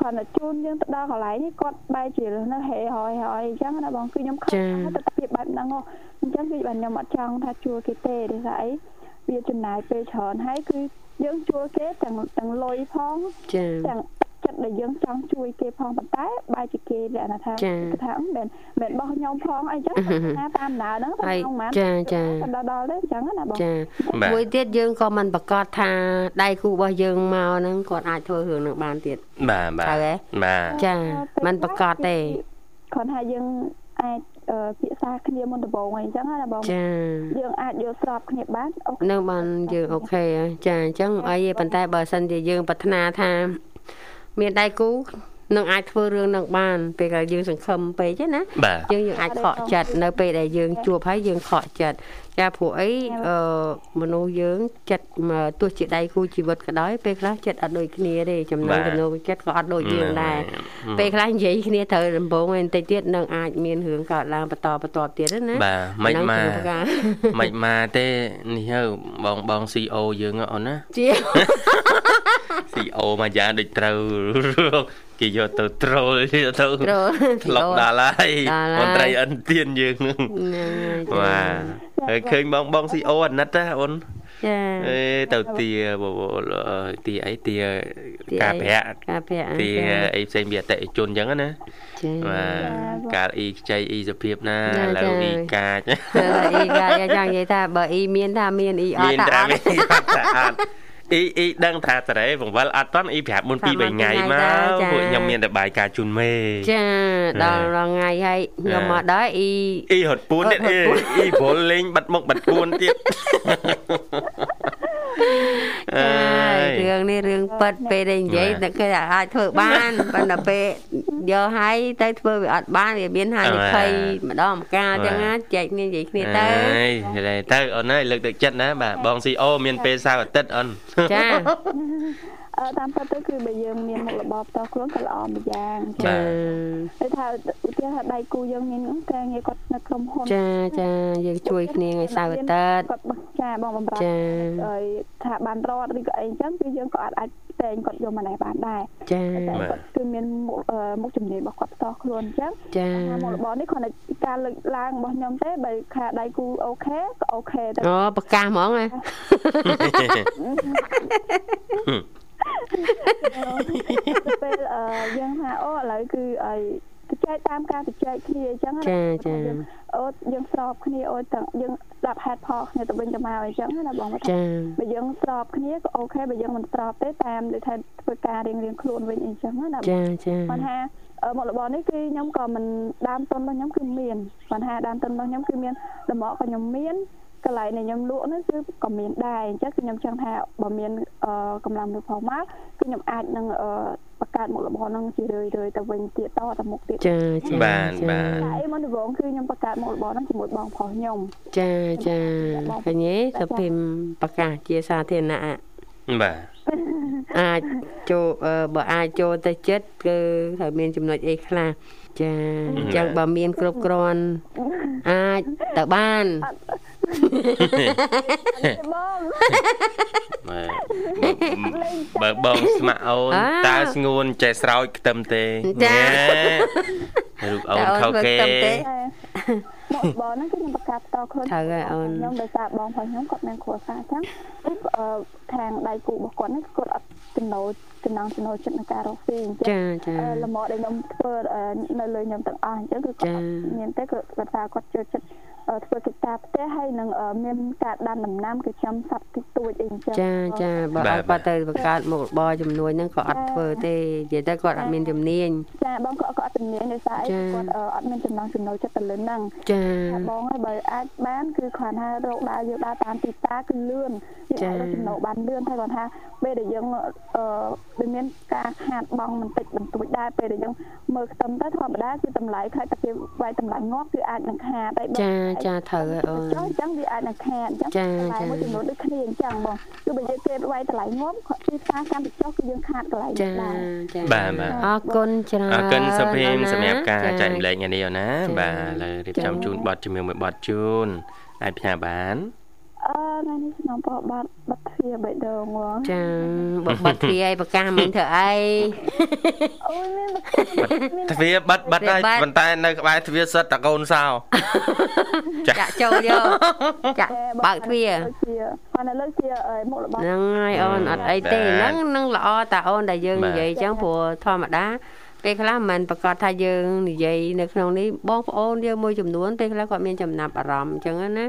គាត់តែជូនយើងទៅដល់កន្លែងនេះគាត់បែរជានៅហេហើយហើយអញ្ចឹងណាបងគឺខ្ញុំខំទស្សនវិជ្ជាបែបហ្នឹងហ៎អញ្ចឹងគឺបានខ្ញុំអត់ចង់ថាជួលគេទេទេថាអីវាចំណាយពេលច្រើនហើយគឺយើងជួលគេទាំងទាំងលុយផងចាទាំង ចិត្តដែលយើងចង់ជួយគេផងប៉ុន្តែបែរជាគេលក្ខណៈថាចាគេថាមិនមែនរបស់ខ្ញុំផងអីចឹងណាតាមដំណើរហ្នឹងហើយក្នុងម៉ានចាចាដល់ដល់ទៅអញ្ចឹងណាបងចាបាទមួយទៀតយើងក៏មិនប្រកាសថាដៃគូរបស់យើងមកហ្នឹងគាត់អាចធ្វើរឿងនឹងបានទៀតបាទបាទត្រូវទេបាទចាមិនប្រកាសទេគាត់ថាយើងអាចអឺពិសាគ្នាមុនដំបូងអីចឹងណាបងចាយើងអាចយល់ស្របគ្នាបានអូខេនៅបានយើងអូខេហើយចាអញ្ចឹងអីទេប៉ុន្តែបើសិនជាយើងប្រាថ្នាថា មានដៃគូ នឹងអាចធ្វើរឿងនឹងបាន ពេលដែលយើងសង្ឃឹមពេកទេណាបាទយើងយើងអាចខកចិត្តនៅពេលដែលយើងជួបហើយយើងខកចិត្តចាព្រោះអីអឺមនុស្សយើងចិត្តមកទោះជាដៃគូជីវិតក៏ដោយពេលខ្លះចិត្តអត់ដូចគ្នាទេចំណងចំណូលចិត្តក៏អត់ដូចយើងដែរពេលខ្លះនិយាយគ្នាត្រូវដំបងឯបន្តិចទៀតនឹងអាចមានរឿងកើតឡើងបន្តបន្តទៀតណាបាទមិនហ្នឹងមកគឺប្រការមិនមកទេនេះទៅបងបង CEO យើងហ៎អូនណាជា CEO មកយ៉ាងដូចត្រូវ គេយកទៅត្រូលយកទៅត្រូលធ្លុកដល់ហើយដល់ហើយមន្ត្រីអិនទៀនយើងហ្នឹងហ្នឹងហើយបាទហើយឃើញបងបង CEO អាណិតណាអូនចាអេទៅទាបបទាអីទាទាការអីប្រាក់ការប្រាក់ទាចាអីផ្សេងវាអតិថិជនអញ្ចឹងណាចាបាទកាលអ៊ីខ្ចីអ៊ីសុភាពណាចាឥឡូវចាអ៊ីកាចហើយអ៊ីកាយ៉ាងចង់និយាយថាបើអ៊ីមានថាមានអ៊ីអត់មានថាតែអត់មាន អត់តែអត់អ៊ីអ៊ីដឹងថាតរ៉េបង្វិលអត់តន់អ៊ីប្រាប់មុនពី3ថ្ងៃមកពួកខ្ញុំមានតែបាយការជូនមេចាដល់រងថ្ងៃហើយខ្ញុំមកដល់អ៊ីអ៊ីរត់ពួនទៀតអ៊ីអ៊ីព្រលលេងបាត់មុខបាត់ពួនទៀតអើ ចាយរឿងនេះរឿងប៉ិតពេលដែលនិយាយបាទតែគេអាចធ្វើបានប៉ុន្តែពេលយកហើយទៅធ្វើវាអត់បានវាមានហានិភ័យម្ដងម្កាលអញ្ចឹងណាចែកគ្នានិយាយគ្នាទៅអើយទៅអូនអើយលើកទឹកចិត្តណាបាទបង CEO មានពេលសៅរ៍អាទិត្យអូនចាអអឺ តាមពិតទៅគឺបើយើងមានមុខរបរផ្ទាល់ខ្លួនក៏ល្អម្យ៉ាងបាចាទតែថាឧទាហរណ៍ថាដៃគូយើងមានការងារគាត់នៅក្រុមហ៊ុនចាចាយើងជួយគ្នាថ្ងៃសៅរ៍អាទិត្យគាត់បោះចាបងបំរើចាហើយថាបានរត់ឬក៏អីចឹងគឺយើងក៏អាចអាចតែងគាត់យកម្នាក់បានដែរចាតែគាត់គឺមានមុខអឺមុខជំនាញរបស់គាត់ផ្ទាល់ខ្លួនអញ្ចឹងចាថាមុខរបរនេះគ្រាន់តែការលើកឡើងរបស់ខ្ញុំទេបើខាដៃគូអូខេក៏អូខេតែអូប្រកាសហ្មងណាទៅ ពេលអឺយើងថាអូឥឡូវគឺឲ្យទៅចែកតាមការទៅចែកគ្នាអញ្ចឹងណាចាចាយើងអូយើងស្របគ្នាអូទាំងយើងស្ដាប់ហេតុផលគ្នាទៅវិញទៅមកអញ្ចឹងណាបងថាចាបើយើងស្របគ្នាក៏អូខេបើយើងមិនស្របទេតាមដូចថាធ្វើការរៀងរៀងៗខ្លួនវិញអីចឹងណាចាចាគាត់ថាអឺមុខរបរនេះគឺខ្ញុំក៏មិនដើមទុនរបស់ខ្ញុំគឺមានគាត់ថាដើមទុនរបស់ខ្ញុំគឺមានដំណក់ក៏ខ្ញុំមាន កន្លែងដែលខ្ញុំលក់នោះគឺក៏មានដែរអញ្ចឹងគឺខ្ញុំចង់ថាបើមានអឺកម្លាំងលើផងមកគឺខ្ញុំអាចនឹងអឺបង្កើតមុខរបរហ្នឹងជារឿយៗទៅវិញទៀតតទៅមុខទៀតចាចាបាទបាទតែអីមកដំបូងគឺខ្ញុំបង្កើតមុខរបរហ្នឹងជាមួយបងប្រុសខ្ញុំចាចាឃើញទេសភិមប្រកាសជាសាធារណៈបាទអាចចូលអឺបើអាចចូលទៅចិត្តគឺត្រូវមានចំណុចអីខ្លះ ចាអញ្ចឹងបើមានគ្រប់គ្រាន់អាចទៅបានបងបើបងស្ម័គ្រអូនតើស្ងួនចេះស្រោចខ្ទឹមទេរូបអូនខោគេតែមកបងហ្នឹងគឺខ្ញុំបង្កើតតខ្លួនខ្ញុំដោយសារបងផងខ្ញុំគាត់មានគ្រួសារអញ្ចឹងអឺខាងដៃគូរបស់គាត់ហ្នឹងគាត់អត់ ចំណូលចំណងចំណូលចិត្តនឹងការរកស៊ីអញ្ចឹងចាចាលំអដែលខ្ញុំធ្វើនៅលើខ្ញុំទាំងអស់អញ្ចឹងគឺគាត់មានតែគាត់ថាគាត់ចូលចិត្ត ធ្វើកិច្ចការផ្ទះហើយនឹងមានការដាំដំណាំគឺខ្ញុំសាប់តិចតួចអីអញ្ចឹងចាចាបើអត់បាត់ទៅបង្កើតមុខរបរចំនួនហ្នឹងក៏អត់ធ្វើទេនិយាយទៅគាត់អត់មានជំនាញចាបងក៏ក៏អត់ជំនាញដោយសារអីគាត់អត់មានចំណងចំណូលចិត្តទៅលើហ្នឹងចាបងហើយបើអាចបានគឺគ្រាន់ថារកដើរយើងដើរតាមទីផ្សារគឺលឿនយើងអាចចំណូលបានលឿនហើយគាត់ថាពេលដែលយើងអឺដូចមានការខាតបងបន្តិចបន្តួចដែរពេលដែលយើងមើលខ្ទឹមទៅធម្មតាគឺតម្លៃខែតែគេវាយតម្លៃងាប់គឺអាចនឹងខាតហើយបងចាចាត្រូវហើយអូនចុះអញ្ចឹងវាអាចនឹងខាតអញ្ចឹងចាចាមួយចំនួនដូចគ្នាអញ្ចឹងបងគឺបើយើងគេវាយតម្លៃងាប់ទីផ្សារកាន់តែចុះគឺយើងខាតកន្លែងចាដែរចាបាទបាទអរគុណច្រើនអរគុណសុភីមអូនណាសម្រាប់ការចាចែករំលែកថ្ងៃនេះអូនណាចាបាទឥឡូវរៀបចំចាជូនប័ណ្ណជំនឿមួយប័ណ្ណជូនអាចផ្ញើបាន អឺថ្ងៃនេះខ្ញុំបបបាត់បាត់ទ្វារបេះដូងហ៎ចាបើបាត់ទ្វារអីប្រកាសមិញធ្វើអីអូយមានទ្វារបិទបិទហើយទ្វារបិទប៉ុន្តែនៅក្បែរទ្វារសិតតកូនសោចាចាក់ចូលយកចាក់បើកទ្វារជាគាត់នៅលើជាមុខរបរហ្នឹងហើយអូនអត់អីទេបាទហ្នឹងហ្នឹងល្អតាអូនដែលយើងបាទនិយាយអញ្ចឹងព្រោះធម្មតាពេលខ្លះមិនមែនប្រកាសថាយើងនិយាយនៅក្នុងនេះបងប្អូនយើងមួយចំនួនពេលខ្លះគាត់មានចំណាប់អារម្មណ៍អញ្ចឹងណា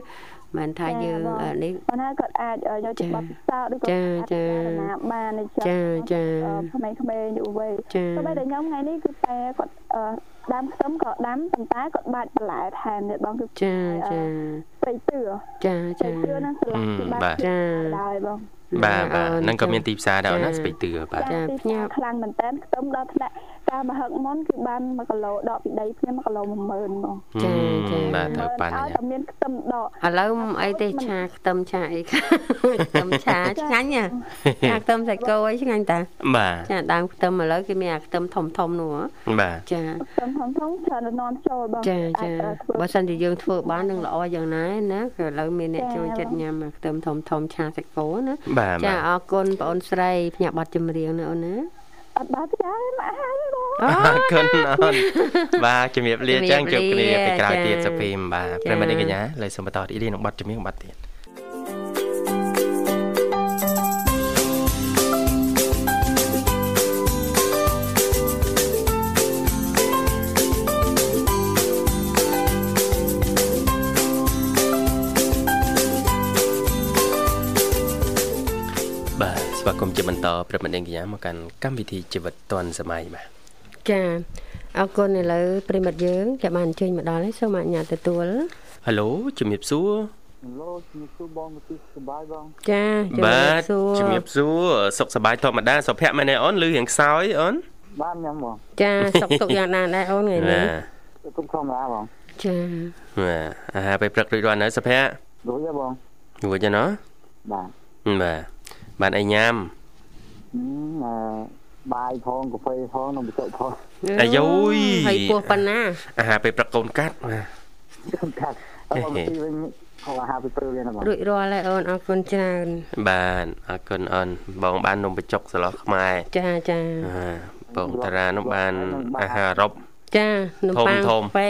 មិនថាយើងអឺនេះប៉ុន្តែគាត់អាចយកចិត្តបត់សោឬក៏ចាចាណាបានអញ្ចឹងចាចាក្មេងៗយុវវ័យចាក៏បីតែខ្ញុំថ្ងៃនេះគឺតែគាត់ដាំខ្ទឹមក៏ដាំប៉ុន្តែគាត់បាច់បន្លែថែមទៀតបងគឺចាចាស្រីទឿចាស្រីចាទឿហ្នឹងស្លាប់ពីបាត់ចាដែរបង បាទបាទអូនហ្នឹងក៏មានទីផ្សារដែរអូនណាចាស្ពេកទឿបាទចាទីផ្ញើខ្លាំងមែនតើខ្ទឹមដល់ថ្នាក់ការមហឹកមុនគឺបាន1គីឡូដកពីដីភ្លាម1គីឡូ10000បងចាចាបាទត្រូវប៉ាន់ឲ្យអញ្ចឹតែងមានខ្ទឹមដកឥឡូវអីទេឆាខ្ទឹមឆាអីខ្ទឹមឆាឆ្ងាញ់ណាឆាខ្ទឹមសាច់គោអីឆ្ងាញ់តាបាទចាដើមខ្ទឹមឥឡូវគេមានអាខ្ទឹមធំធំនោះហ៎បាទចាខ្ទឹមធំធំច្រើននាំចូលបងចាចាអាចធ្វើបើសិនជាយើងធ្វើបាននឹងល្អយ៉ាងណាណាគឺឥឡូវមានអ្នកចាចូលចិត្តញ៉ាំអាខ្ទឹមធំធំឆាសាច់គោណាបាទចាបាទអរគុណបងអូនស្រីផ្ញើប័ណ្ណចម្រៀងណាអូនណាអត់បើចាមកហើយបងអូអរគុណអូនបាទជំរាបលាចឹងជំជួបរាបលាគ្នាពេលក្រោយទៀតចាសុភីមបាទចាប្រិមត្តនេះកញ្ញាលើសូមបន្តរីករាយនឹងប័ណ្ណជំនាញប័ណ្ណទៀត គមន៍ជាបន្តប្រិមត្តនាងកញ្ញាមកកាន់កម្មវិធីជីវិតឌွန်សម័យបាទចាអរគុណឥឡូវប្រិមិត្តយើងចាំបានអញ្ជើញមកដល់ហើយសូមអនុញ្ញាតទទួលហៅឡូជំរាបសួរឡូជំរាបសួរបងមកទីសប្បាយបងចាជំបារាបទសួរជំរាបសួរសុខសប្បាយធម្មតាសុភ័ក្រមែនទេអូនឮរៀងខ្សោយអូនបានញ៉ាំបងចាសុខទុក្ខយ៉ាងណាដែរអូនថ្ងៃនេះទុកធម្មតាបងចាបាទអាហារពេលព្រឹករួចរាល់នៅសុភ័ក្ររួចទេបងរួចទេណោះបាទបាទ បានអីញ៉ាំអឺបាយផងកាហ្វេផងនំបញ្ចុកផងអាយយហើយពោះប៉ុណ្ណាអាហារពេលប្រកូនកាត់បាទកាត់ហើយមកទីវិញហៅអាហារពីព្រឹកវិញណាបងរួចរាល់ហើយអូនអរគុណច្រើនបាទអរគុណអូនបងបាននំបញ្ចុកស្លោះខ្មែរចាចាអាបងតារានោះបានអាហារអឺរ៉ុបចានំធំប៉័ងធំពេ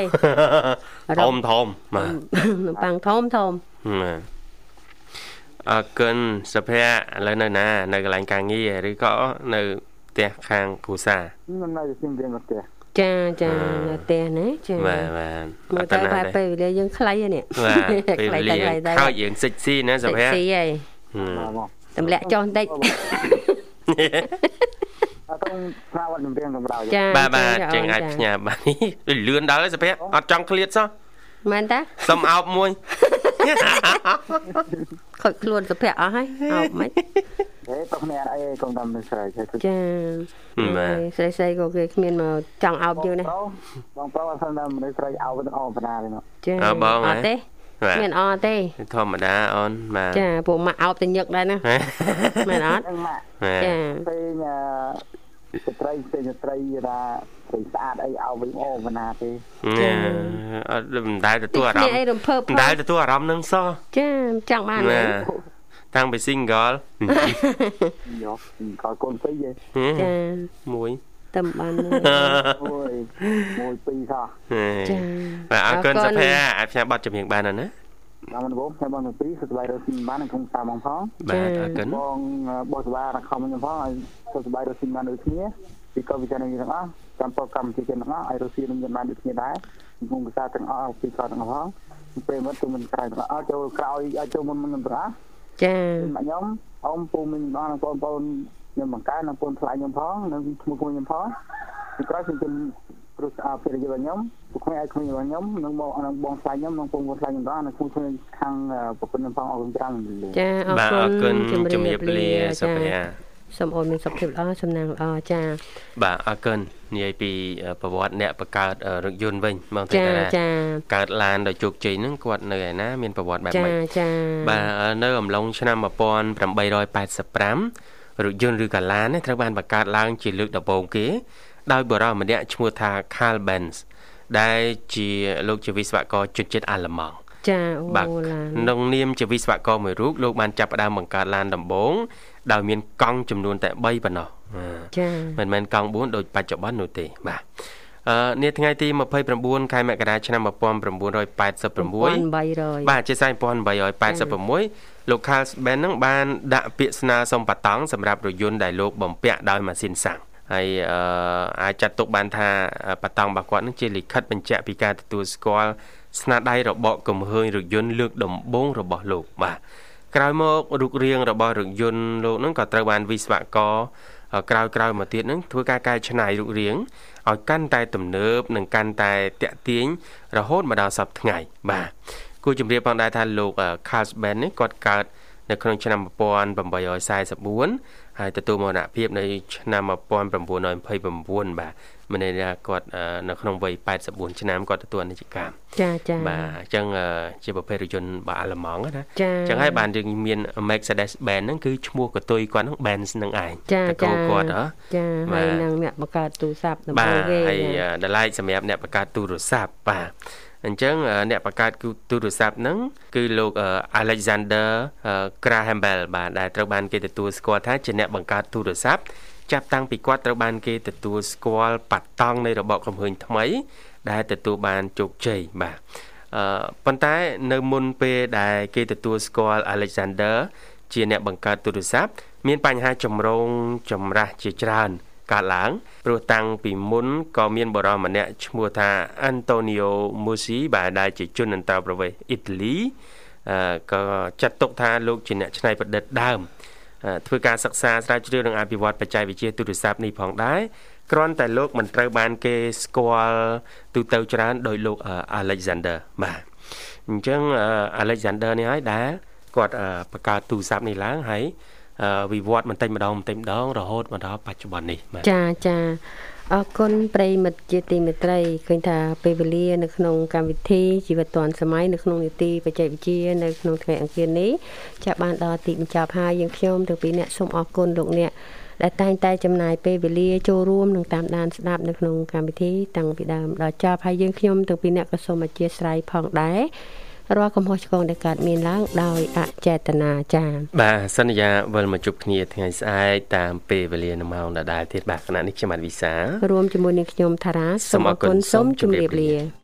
ធំធំបាទនំប៉័ងធំធំបាទ អរគុណសុភ័ក្រឥឡូវនៅណា នៅកន្លែងការងារឬក៏នៅផ្ទះខាងគ្រូសាខ្ញុំនៅទីរៀងផ្ទះចាចានៅផ្ទះណាចាបាទបាទអត់តាណាពេលវេលាយើងខ្លីហ្នឹងបាទពេលវេលាខោចយើងសិចស៊ីណាសុភ័ក្រសិចស៊ីហើយទម្លាក់ចុះបន្តិចអត់ត្រូវស្រាវត់នឹងរៀងកម្ដៅចាបាទបាទចឹងអាចផ្ញើបានលឿនដល់សុភ័ក្រអត់ចង់ឃ្លាតសោះមែនតាសុំអោបមួយ ខូចខ្លួនសុភ័ក្រអស់ហើយអោបមិនហេតោះគ្នាអត់អីកុំតាមនឹងស្រ័យចេះចាបាទស្រីស្រីក៏គេគ្មានមកចង់អោបយើងណាបងប្រុសអត់ស្ដាប់មនុស្សស្រីអោបទៅអោបបណ្ដាទេមកចាអើបងអហ៎ត់ទេបាទមានអត់ទេធម្មតាអូនបាទចាពួកម៉ាក់អោបទៅញឹកដែរណាមែនអត់អញ្ចឹងម៉ាក់បាទចាពេលញ៉ាស្ត្រីពេលស្ត្រីថា ស្រីស្អាតអីអោបវិញអោបបណ្ដាទេអត់មិនដែលទទួលអារនេះម្មណ៍អីរំភើបមិនដែលទទួលអារម្មណ៍នឹងសោះចាចង់បានណាទេតាំងពី single យកកូនកូនពីរឯងចាមួយតែមិនបានមួយអូយមួយពីរសោះចាបាទអរគុណសុភ័ក្រអាចផ្សាយប័ណ្ណចម្រៀងបានហើយណាតាមដំបូងខ្ញុំបងពីរសុខសប្បាយរស់ស៊ីបានក្នុងតាមបងផងបាទអរគុណបងបោះសបារខំខ្ញុំផងឲ្យសុខសប្បាយរស់ស៊ីបានដូចគ្នាពីកោវិចារនេះទាំងអស់ តាមប្រកម្មជាទាំងអស់ឲ្យរស់ស៊ីនឹងបានដូចគ្នាដែរខ្ញុំភាសាទាំងអស់ពីកោទាំងអស់ផងពេលមកទៅមិនក្រោយទាំងអស់ចូលក្រោយឲ្យចូលមុនមុនទាំងអស់ចាខ្ញុំអ៊ំពូមីងបងបងប្អូនខ្ញុំបង្កើននិងពូនថ្លៃខ្ញុំផងនិងឈ្មោះខ្ញុំផងពីក្រោយខ្ញុំជំព្រោះស្អាតពេលរបស់ខ្ញុំពួកខ្ញុំឲ្យខ្ញុំរបស់ខ្ញុំនិងបងនិងបងថ្លៃខ្ញុំនិងពូនថ្លៃខ្ញុំផងនិងឈ្មោះខ្ញុំខាងប្រពន្ធខ្ញុំផងអរគុណច្រើនចាអរបាទអរគុគុណណជំជំរារាបបលាលាសុចាភ័ក្រ សូមអូនមានសុខភាពល្អសំណាងល្អចាបាទអរគុណនិយាយពីប្រវត្តិអ្នកបង្កើតរថយន្តវិញបងទេចាតារាចាកើតឡានដោយជោគជ័យហ្នឹងគាត់នៅឯណាមានប្រវត្តិបែបចាម៉េចចាបាទនៅអំឡុងឆ្នាំ1885រថយន្តឬកាឡាននេះត្រូវបានបង្កើតឡើងជាលើកដំបូងគេ ដោយបរិសម្នាក់ឈ្មោះថា Carl Benz ដែលជាលោកជាវិស្វករជនជាតិអាល្លឺម៉ង់ ចាអូបាទឡានក្នុងនាមជាវិស្វករមួយរូបលោកបានចាប់ផ្ដើមបង្កើតឡានដំបូងដោយមានកង់ចំនួនតែ3ប៉ុណ្ណោះបាទចាមិនមែនកង់4ដូចបច្ចុប្បន្ននោះទេបាទអឺនាថ្ងៃទី29ខែមករាឆ្នាំ1986 1800បាទជា1886លោក Carl Ben ហ្នឹងបានដាក់ពាក្យស្នើសុំបតង់សម្រាប់រថយន្តដែលលោកបំពាក់ដោយម៉ាស៊ីនសាំងហើយអឺអាចចាត់ទុកបានថាបតង់របស់គាត់ហ្នឹងជាលិខិតបញ្ជាក់ពីការទទួលស្គាល់ ស្នាដៃរបកគំហើញរថយន្តលើកដំបូងរបស់លោកបាទក្រោយមករូបរាងរបស់រថយន្តលោកហ្នឹងក៏ត្រូវបានវិស្វករក្រោយក្រោយមកទៀតហ្នឹងធ្វើការកែច្នៃរូបរាងឲ្យកាន់តែទំនើបនិងកាន់តែតាក់ទាញរហូតមកដល់សប្តាហ៍ថ្ងៃបាទគួរជម្រាបផងដែរថាលោក Carl Ben នេះគាត់កើតនៅក្នុងឆ្នាំ1844 ហើយទទួលមរណភាពនៅឆ្នាំ1929បាទមានន័យថាគាត់នៅក្នុងវ័យ84ឆ្នាំគាត់ទទួលអនិច្ចកម្មចាចាបាទអញ្ចឹងជាប្រភេទរថយន្តបាទអាល្លឺម៉ង់ណាចាអញ្ចឹងហើយបានយើងមាន Mercedes Benz ហ្នឹងគឺឈ្មោះកតុយគាត់ហ្នឹង Benz ហ្នឹងឯងចាតកូលគាត់ហ៎ចាបាហើយទនឹងអ្នកបង្កើតទូរស័ព្ទដំបាបូទងគេហើយចាតម្លៃសម្រាប់អ្នកបង្កើតទូរស័ព្ទបាទ អញ្ចឹងអ្នកបង្កើតទូរស័ព្ទហ្នឹងគឺលោក Alexander Graham Bell បាទដែលត្រូវបានគេទទួលស្គាល់ថាជាអ្នកបង្កើតទូរស័ព្ទចាប់តាំងពីគាត់ត្រូវបានគេទទួលស្គាល់បតង់នៃរបបកំហើញថ្មី ដែលទទួលបានជោគជ័យបាទអឺប៉ុន្តែនៅមុនពេលដែលគេទទួលស្គាល់ Alexander ជាអ្នកបង្កើតទូរស័ព្ទមានបញ្ហាចម្រូងចម្រាសជាច្រើន កើតឡើងព្រោះតាំងពីមុនក៏មានបរិសម្នាក់ឈ្មោះថា Antonio Musi បាទដែលជាជនអន្តោប្រវេសន៍អ៊ីតាលីអឺក៏ចាត់ទុកថាលោកជាអ្នកច្នៃប្រឌិតដើមធ្វើការសិក្សាស្រាវជ្រាវនិងអភិវឌ្ឍបច្ចេកវិទ្យាទូរស័ព្ទនេះផងដែរគ្រាន់តែលោកមិនត្រូវបានគេស្គាល់ទូទៅច្រើនដោយលោក Alexander បាទអញ្ចឹង Alexander នេះហើយដែលគាត់បង្កើតទូរស័ព្ទនេះឡើងហើយ វិវត្តបន្តិចម្ដងបន្តិចម្ដងរហូតមកដល់បច្ចុប្បន្ននេះបាទចាចាអរគុណប្រិមិត្តជាទីមេត្រីឃើញថាពេលវេលានៅក្នុងកម្មវិធីជីវិតឌွန်សម័យនៅក្នុងនីតិបច្ចេកវិទ្យានៅក្នុងថ្ងៃអង្គារនេះចាបានដល់ទីបញ្ចប់ហើយយើងខ្ញុំទាំងពីរអ្នកសូមអរគុណលោកអ្នកដែលតែងតែចំណាយពេលវេលាចូលរួមនិងតាមដានស្ដាប់នៅក្នុងកម្មវិធីតាំងពីដើមដល់ចប់ហើយយើងខ្ញុំទាំងពីរអ្នកក៏សូមអធិស្ឋានផងដែរ រាល់កំហុសឆ្គងដែលកើតមានឡើងដោយអចេតនាចា៎បាទសន្យាវិលមកជួបគ្នាថ្ងៃស្អែកតាមពេលវេលានៅម៉ោងដដែលទៀតបាទគណៈនេះខ្ញុំបាទវិសារួមជាមួយនឹងខ្ញុំថារាសូមអរគុណសូមជម្រាបលា